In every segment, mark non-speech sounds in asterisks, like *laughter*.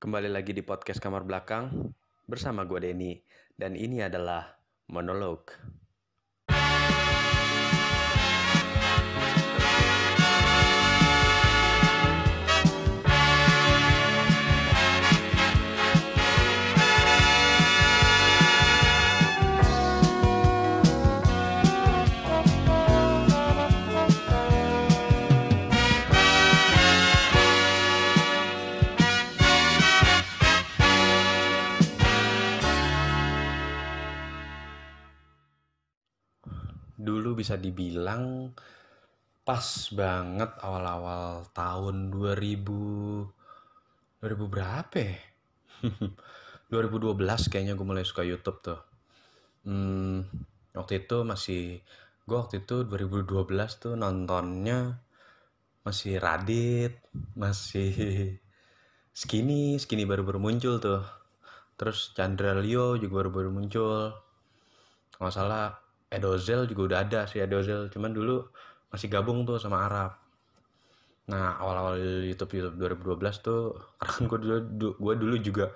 Kembali lagi di podcast Kamar Belakang bersama gue Denny dan ini adalah monolog. Bisa dibilang pas banget awal-awal tahun 2000 2000 berapa ya? *laughs* 2012 kayaknya gue mulai suka YouTube tuh. Hmm, waktu itu masih gue waktu itu 2012 tuh nontonnya masih Radit, masih Skinny, Skinny baru-baru muncul tuh. Terus Chandra Leo juga baru-baru muncul. Kalau salah Edozel juga udah ada sih Edozel, cuman dulu masih gabung tuh sama Arab. Nah awal-awal YouTube YouTube 2012 tuh karena kan gue dulu gue dulu juga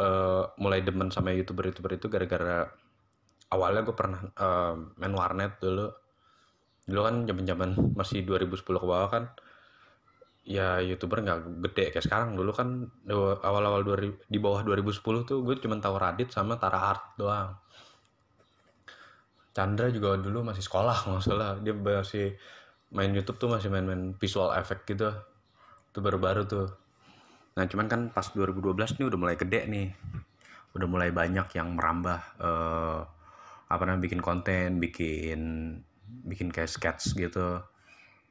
uh, mulai demen sama youtuber youtuber itu gara-gara awalnya gue pernah uh, main warnet dulu. Dulu kan zaman zaman masih 2010 ke bawah kan ya youtuber nggak gede kayak sekarang. Dulu kan awal-awal di bawah 2010 tuh gue cuma tahu Radit sama Tara Art doang Chandra juga dulu masih sekolah *laughs* nggak salah. Dia masih main YouTube tuh masih main-main visual effect gitu. Itu baru-baru tuh. Nah cuman kan pas 2012 nih udah mulai gede nih. Udah mulai banyak yang merambah uh, apa namanya bikin konten bikin bikin kayak sketch gitu.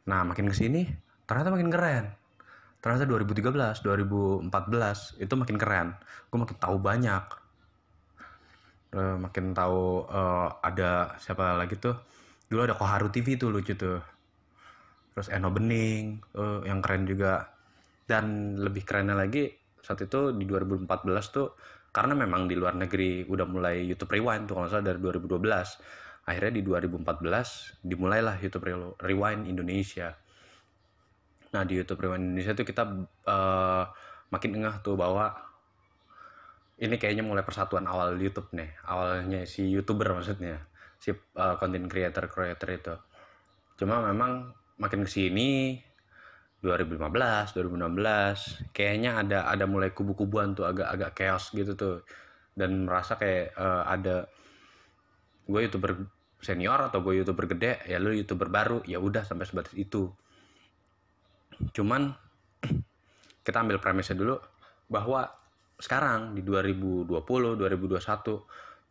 Nah makin ke sini ternyata makin keren. Ternyata 2013 2014 itu makin keren. Gue makin tahu banyak uh, makin tahu uh, ada siapa lagi tuh? Dulu ada Koharu TV tuh lucu tuh. Terus Eno Bening uh, yang keren juga. Dan lebih kerennya lagi saat itu di 2014 tuh karena memang di luar negeri udah mulai YouTube Rewind tuh kalau salah dari 2012 akhirnya di 2014 dimulailah YouTube Rewind Indonesia. Nah di YouTube Rewind Indonesia tuh kita uh, makin engah tuh bahwa ini kayaknya mulai persatuan awal YouTube nih awalnya si youtuber maksudnya si uh, content creator creator itu. Cuma memang makin ke sini 2015 2016 kayaknya ada ada mulai kubu-kubuan tuh agak-agak chaos gitu tuh. Dan merasa kayak uh, ada gue youtuber senior atau gue youtuber gede ya lu youtuber baru. Ya udah sampai sebatas itu. Cuman *clears throat* kita ambil premisnya dulu bahwa sekarang di 2020 2021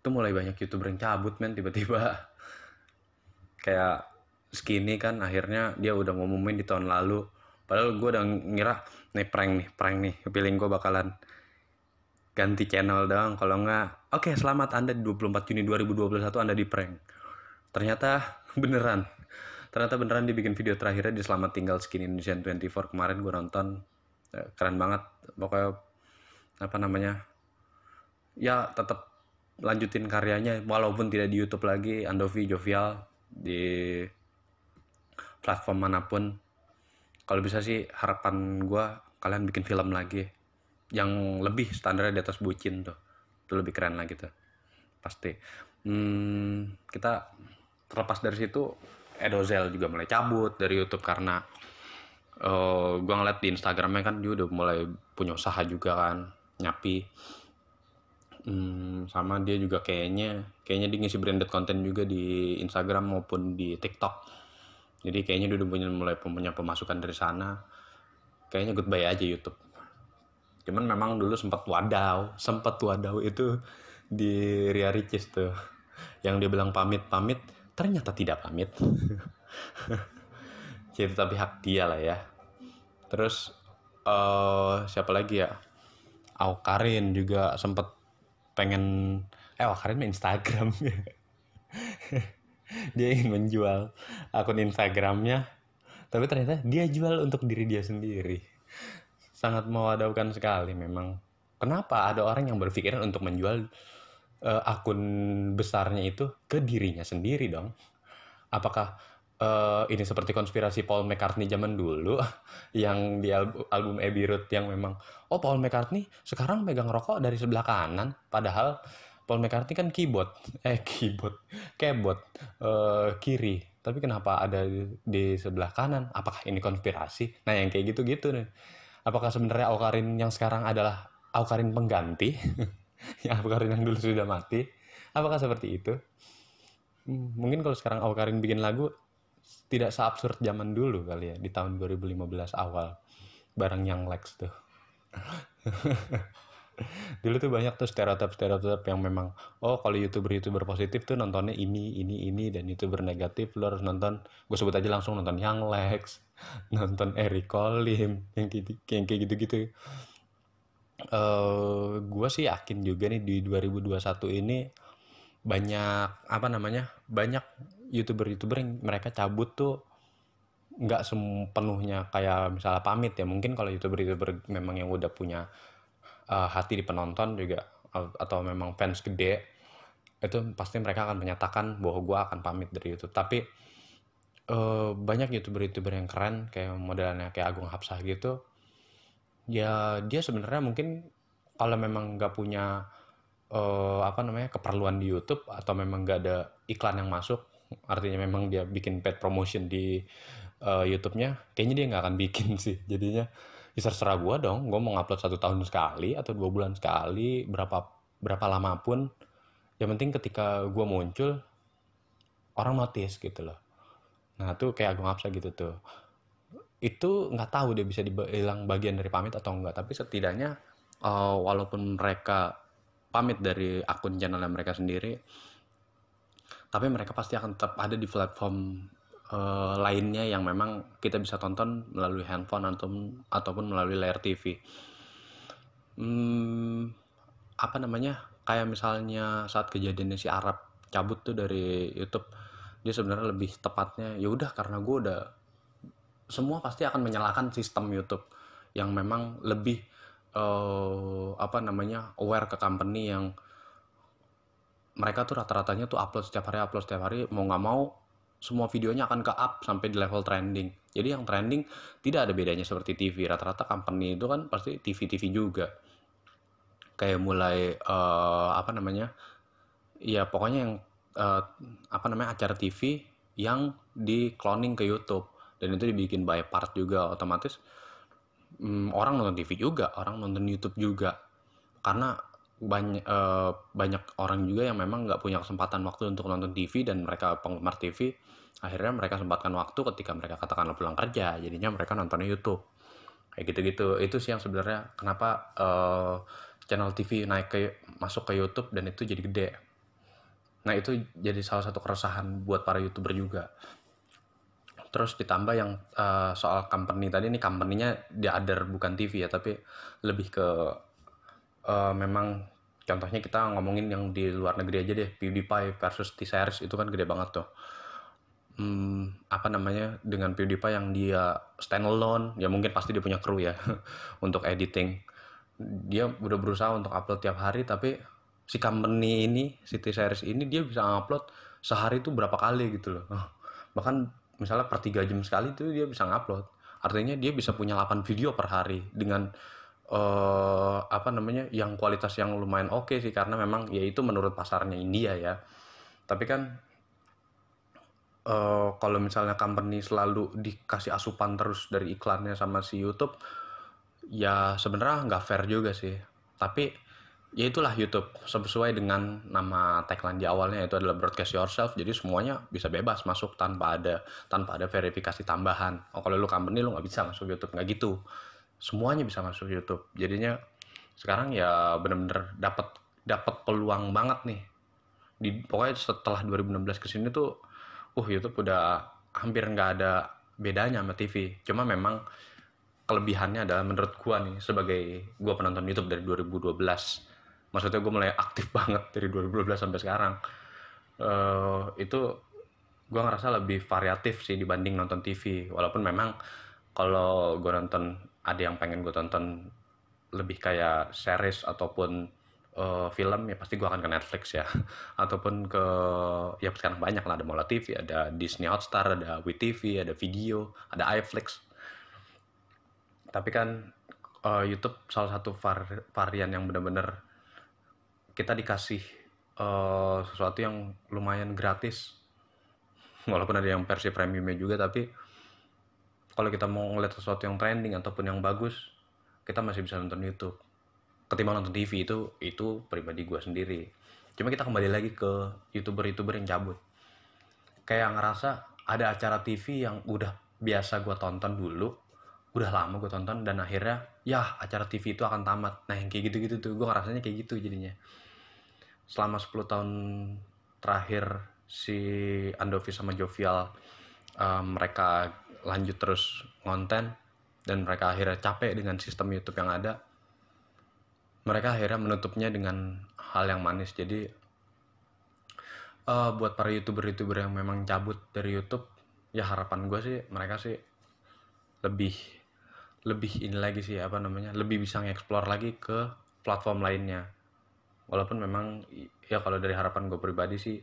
itu mulai banyak youtuber yang cabut men tiba-tiba. *laughs* Kayak skinny kan akhirnya dia udah ngumumin di tahun lalu. Padahal gue udah ngira nih prank nih prank nih feeling gue bakalan ganti channel doang. Kalau nggak oke okay, selamat anda di 24 Juni 2021 anda di prank. Ternyata *laughs* beneran ternyata beneran dibikin video terakhirnya di Selamat Tinggal Skin Indonesian 24 kemarin gue nonton. Eh, keren banget pokoknya apa namanya ya tetap lanjutin karyanya walaupun tidak di YouTube lagi Andovi Jovial di platform mana pun. Kalau bisa sih harapan gue kalian bikin film lagi yang lebih standarnya di atas bucin tuh. Itu lebih keren lagi tuh pasti. Hmm, kita terlepas dari situ Edozel juga mulai cabut dari YouTube karena uh, eh, gue ngeliat di Instagramnya kan dia udah mulai punya usaha juga kan nyapi. Hmm, sama dia juga kayaknya kayaknya dia ngisi branded content juga di Instagram maupun di TikTok. Jadi kayaknya dia udah punya mulai punya pemasukan dari sana. Kayaknya goodbye aja YouTube. Cuman memang dulu sempat wadaw sempat wadaw itu di Ria Ricis tuh. Yang dia bilang pamit pamit ternyata tidak pamit. *laughs* Jadi tapi hak dia lah ya. Terus uh, siapa lagi ya Aukarin juga sempet pengen eh Aukarin main Instagram. *laughs* Dia ingin menjual akun Instagramnya tapi ternyata dia jual untuk diri dia sendiri. Sangat mewadaukan sekali memang. Kenapa ada orang yang berpikiran untuk menjual uh, akun besarnya itu ke dirinya sendiri dong? Apakah uh, ini seperti konspirasi Paul McCartney zaman dulu *laughs* yang di album, Abbey Road yang memang oh Paul McCartney sekarang megang rokok dari sebelah kanan. Padahal Paul McCartney kan keyboard *laughs* eh keyboard keyboard uh, kiri. Tapi kenapa ada di, sebelah kanan? Apakah ini konspirasi? Nah yang kayak gitu-gitu nih apakah sebenarnya Aukarin yang sekarang adalah Aukarin pengganti? *laughs* Ya Aukarin yang dulu sudah mati. Apakah seperti itu? Hmm, mungkin kalau sekarang Aukarin bikin lagu tidak seabsurd zaman dulu kali ya di tahun 2015 awal. Bareng yang Lex tuh. *laughs* Dulu tuh banyak tuh stereotip-stereotip yang memang oh kalau youtuber-youtuber positif tuh nontonnya ini ini ini dan youtuber negatif lo harus nonton gue sebut aja langsung nonton yang Lex *laughs* nonton Eric Colim yang gitu yang kayak gitu-gitu. Uh, eh, gue sih yakin juga nih di 2021 ini banyak apa namanya banyak youtuber-youtuber yang mereka cabut tuh nggak sepenuhnya kayak misalnya pamit ya. Mungkin kalau youtuber-youtuber memang yang udah punya uh, hati di penonton juga atau memang fans gede itu pasti mereka akan menyatakan bahwa gue akan pamit dari YouTube. Tapi uh, banyak youtuber-youtuber yang keren kayak modelnya kayak Agung Hapsah gitu ya dia sebenarnya mungkin kalau memang nggak punya uh, apa namanya keperluan di YouTube atau memang nggak ada iklan yang masuk artinya memang dia bikin paid promotion di uh, YouTube-nya kayaknya dia nggak akan bikin *laughs* sih. Jadinya ya terserah gue dong gue mau ngupload satu tahun sekali atau dua bulan sekali berapa berapa lama pun. Yang penting ketika gue muncul orang notice gitu loh. Nah tuh kayak Agung Hapsa gitu tuh. Itu nggak tahu dia bisa dibilang bagian dari pamit atau enggak tapi setidaknya uh, walaupun mereka pamit dari akun channelnya mereka sendiri tapi mereka pasti akan tetap ada di platform uh, lainnya yang memang kita bisa tonton melalui handphone atau ataupun melalui layar TV. Hmm, apa namanya? Kayak misalnya saat kejadiannya si Arab cabut tuh dari YouTube, dia sebenarnya lebih tepatnya ya udah karena gue udah semua pasti akan menyalahkan sistem YouTube yang memang lebih uh, apa namanya aware ke company yang mereka tuh rata-ratanya tuh upload setiap hari upload setiap hari mau nggak mau semua videonya akan ke up sampai di level trending. Jadi yang trending tidak ada bedanya seperti TV. Rata-rata company itu kan pasti TV-TV juga. Kayak mulai uh, apa namanya? Ya pokoknya yang uh, apa namanya acara TV yang di cloning ke YouTube dan itu dibikin by part juga otomatis um, orang nonton TV juga, orang nonton YouTube juga. Karena banyak uh, banyak orang juga yang memang nggak punya kesempatan waktu untuk nonton TV dan mereka penggemar TV akhirnya mereka sempatkan waktu ketika mereka katakanlah pulang kerja jadinya mereka nontonnya YouTube. Kayak gitu-gitu. Itu sih yang sebenarnya kenapa uh, channel TV naik ke masuk ke YouTube dan itu jadi gede. Nah itu jadi salah satu keresahan buat para youtuber juga. Terus ditambah yang uh, soal company tadi ini company-nya di other bukan TV ya tapi lebih ke uh, memang contohnya kita ngomongin yang di luar negeri aja deh PewDiePie versus T-Series itu kan gede banget tuh. Hmm, apa namanya dengan PewDiePie yang dia standalone ya mungkin pasti dia punya kru ya *laughs* untuk editing. Dia udah berusaha untuk upload tiap hari tapi si company ini si T-Series ini dia bisa upload sehari itu berapa kali gitu loh. *laughs* Bahkan misalnya per tiga jam sekali itu dia bisa ngupload. Artinya dia bisa punya 8 video per hari dengan uh, apa namanya yang kualitas yang lumayan oke okay sih karena memang ya itu menurut pasarnya India ya. Tapi kan uh, kalau misalnya company selalu dikasih asupan terus dari iklannya sama si YouTube ya sebenarnya nggak fair juga sih. Tapi ya itulah YouTube. Sesuai dengan nama tagline di awalnya itu adalah broadcast yourself jadi semuanya bisa bebas masuk tanpa ada tanpa ada verifikasi tambahan. Oh kalau lu company lu nggak bisa masuk YouTube. Nggak gitu semuanya bisa masuk YouTube. Jadinya sekarang ya bener-bener dapat dapat peluang banget nih. Di pokoknya setelah 2016 ke sini tuh uh YouTube udah hampir nggak ada bedanya sama TV cuma memang kelebihannya adalah menurut gua nih sebagai gua penonton YouTube dari 2012 maksudnya gua mulai aktif *laughs* banget dari 2012 sampai sekarang. Uh, itu gua ngerasa lebih variatif sih dibanding nonton TV walaupun memang kalau gua nonton ada yang pengen gue tonton lebih kayak series ataupun uh, film ya pasti gue akan ke Netflix ya. *laughs* Ataupun ke ya sekarang banyak lah ada Mola TV ada Disney Hotstar ada WeTV ada video ada iFlix. Tapi kan uh, YouTube salah satu var varian yang benar-benar kita dikasih uh, sesuatu yang lumayan gratis. Walaupun ada yang versi premiumnya juga tapi kalau kita mau ngeliat sesuatu yang trending ataupun yang bagus kita masih bisa nonton YouTube. Ketimbang nonton TV itu itu pribadi gue sendiri. Cuma kita kembali lagi ke youtuber-youtuber yang cabut. Kayak ngerasa ada acara TV yang udah biasa gue tonton dulu udah lama gue tonton dan akhirnya ya acara TV itu akan tamat. Nah yang kayak gitu-gitu tuh gue ngerasanya kayak gitu jadinya. Selama 10 tahun terakhir si Andovi sama Jovial um, mereka lanjut terus konten dan mereka akhirnya capek dengan sistem YouTube yang ada. Mereka akhirnya menutupnya dengan hal yang manis. Jadi uh, buat para youtuber-youtuber yang memang cabut dari YouTube ya harapan gue sih mereka sih lebih lebih ini lagi sih apa namanya lebih bisa ngeksplor lagi ke platform lainnya. Walaupun memang ya kalau dari harapan gue pribadi sih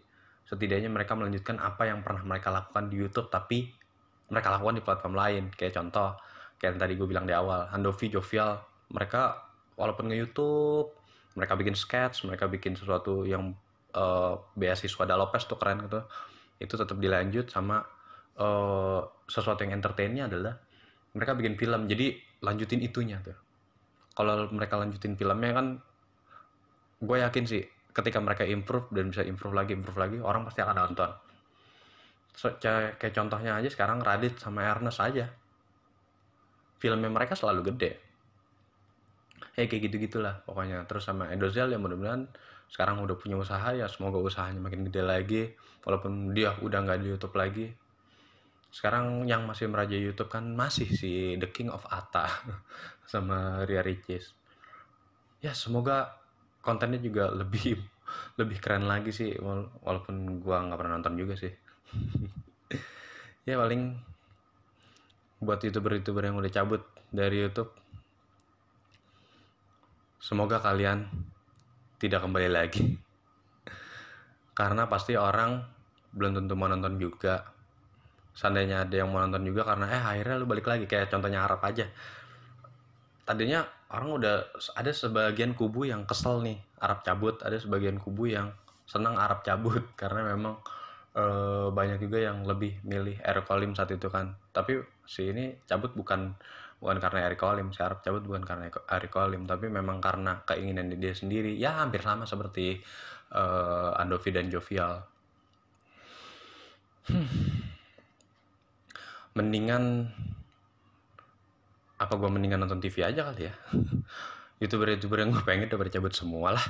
setidaknya mereka melanjutkan apa yang pernah mereka lakukan di YouTube tapi mereka lakukan di platform lain. Kayak contoh kayak yang tadi gue bilang di awal Handovi Jovial mereka walaupun nge YouTube mereka bikin sketch mereka bikin sesuatu yang uh, beasiswa Dalopes tuh keren gitu itu tetap dilanjut sama uh, sesuatu yang entertainnya adalah mereka bikin film. Jadi lanjutin itunya tuh. Kalau mereka lanjutin filmnya kan gue yakin sih ketika mereka improve dan bisa improve lagi improve lagi orang pasti akan nonton kayak contohnya aja sekarang Radit sama Ernest aja. Filmnya mereka selalu gede. Ya kayak gitu gitulah pokoknya. Terus sama Endozel yang mudah-mudahan sekarang udah punya usaha ya semoga usahanya makin gede lagi. Walaupun dia udah nggak di YouTube lagi. Sekarang yang masih meraja YouTube kan masih si The King of Ata *laughs* sama Ria Ricis ya semoga kontennya juga lebih *laughs* lebih keren lagi sih. Walaupun gua nggak pernah nonton juga sih *laughs* ya paling buat youtuber-youtuber yang udah cabut dari YouTube Semoga kalian tidak kembali lagi. *laughs* Karena pasti orang belum tentu mau nonton juga. Seandainya ada yang mau nonton juga karena eh akhirnya lu balik lagi kayak contohnya Arab aja. Tadinya orang udah ada sebagian kubu yang kesel nih Arab cabut, ada sebagian kubu yang senang Arab cabut *laughs* karena memang e, banyak juga yang lebih milih Eric Kolim saat itu kan. Tapi si ini cabut bukan bukan karena Eric Olim si Arab cabut bukan karena Eric Olim tapi memang karena keinginan dia sendiri ya hampir sama seperti uh, Andovi dan Jovial hmm. mendingan apa gue mendingan nonton TV aja kali ya *laughs* youtuber youtuber yang gue pengen udah bercabut semua lah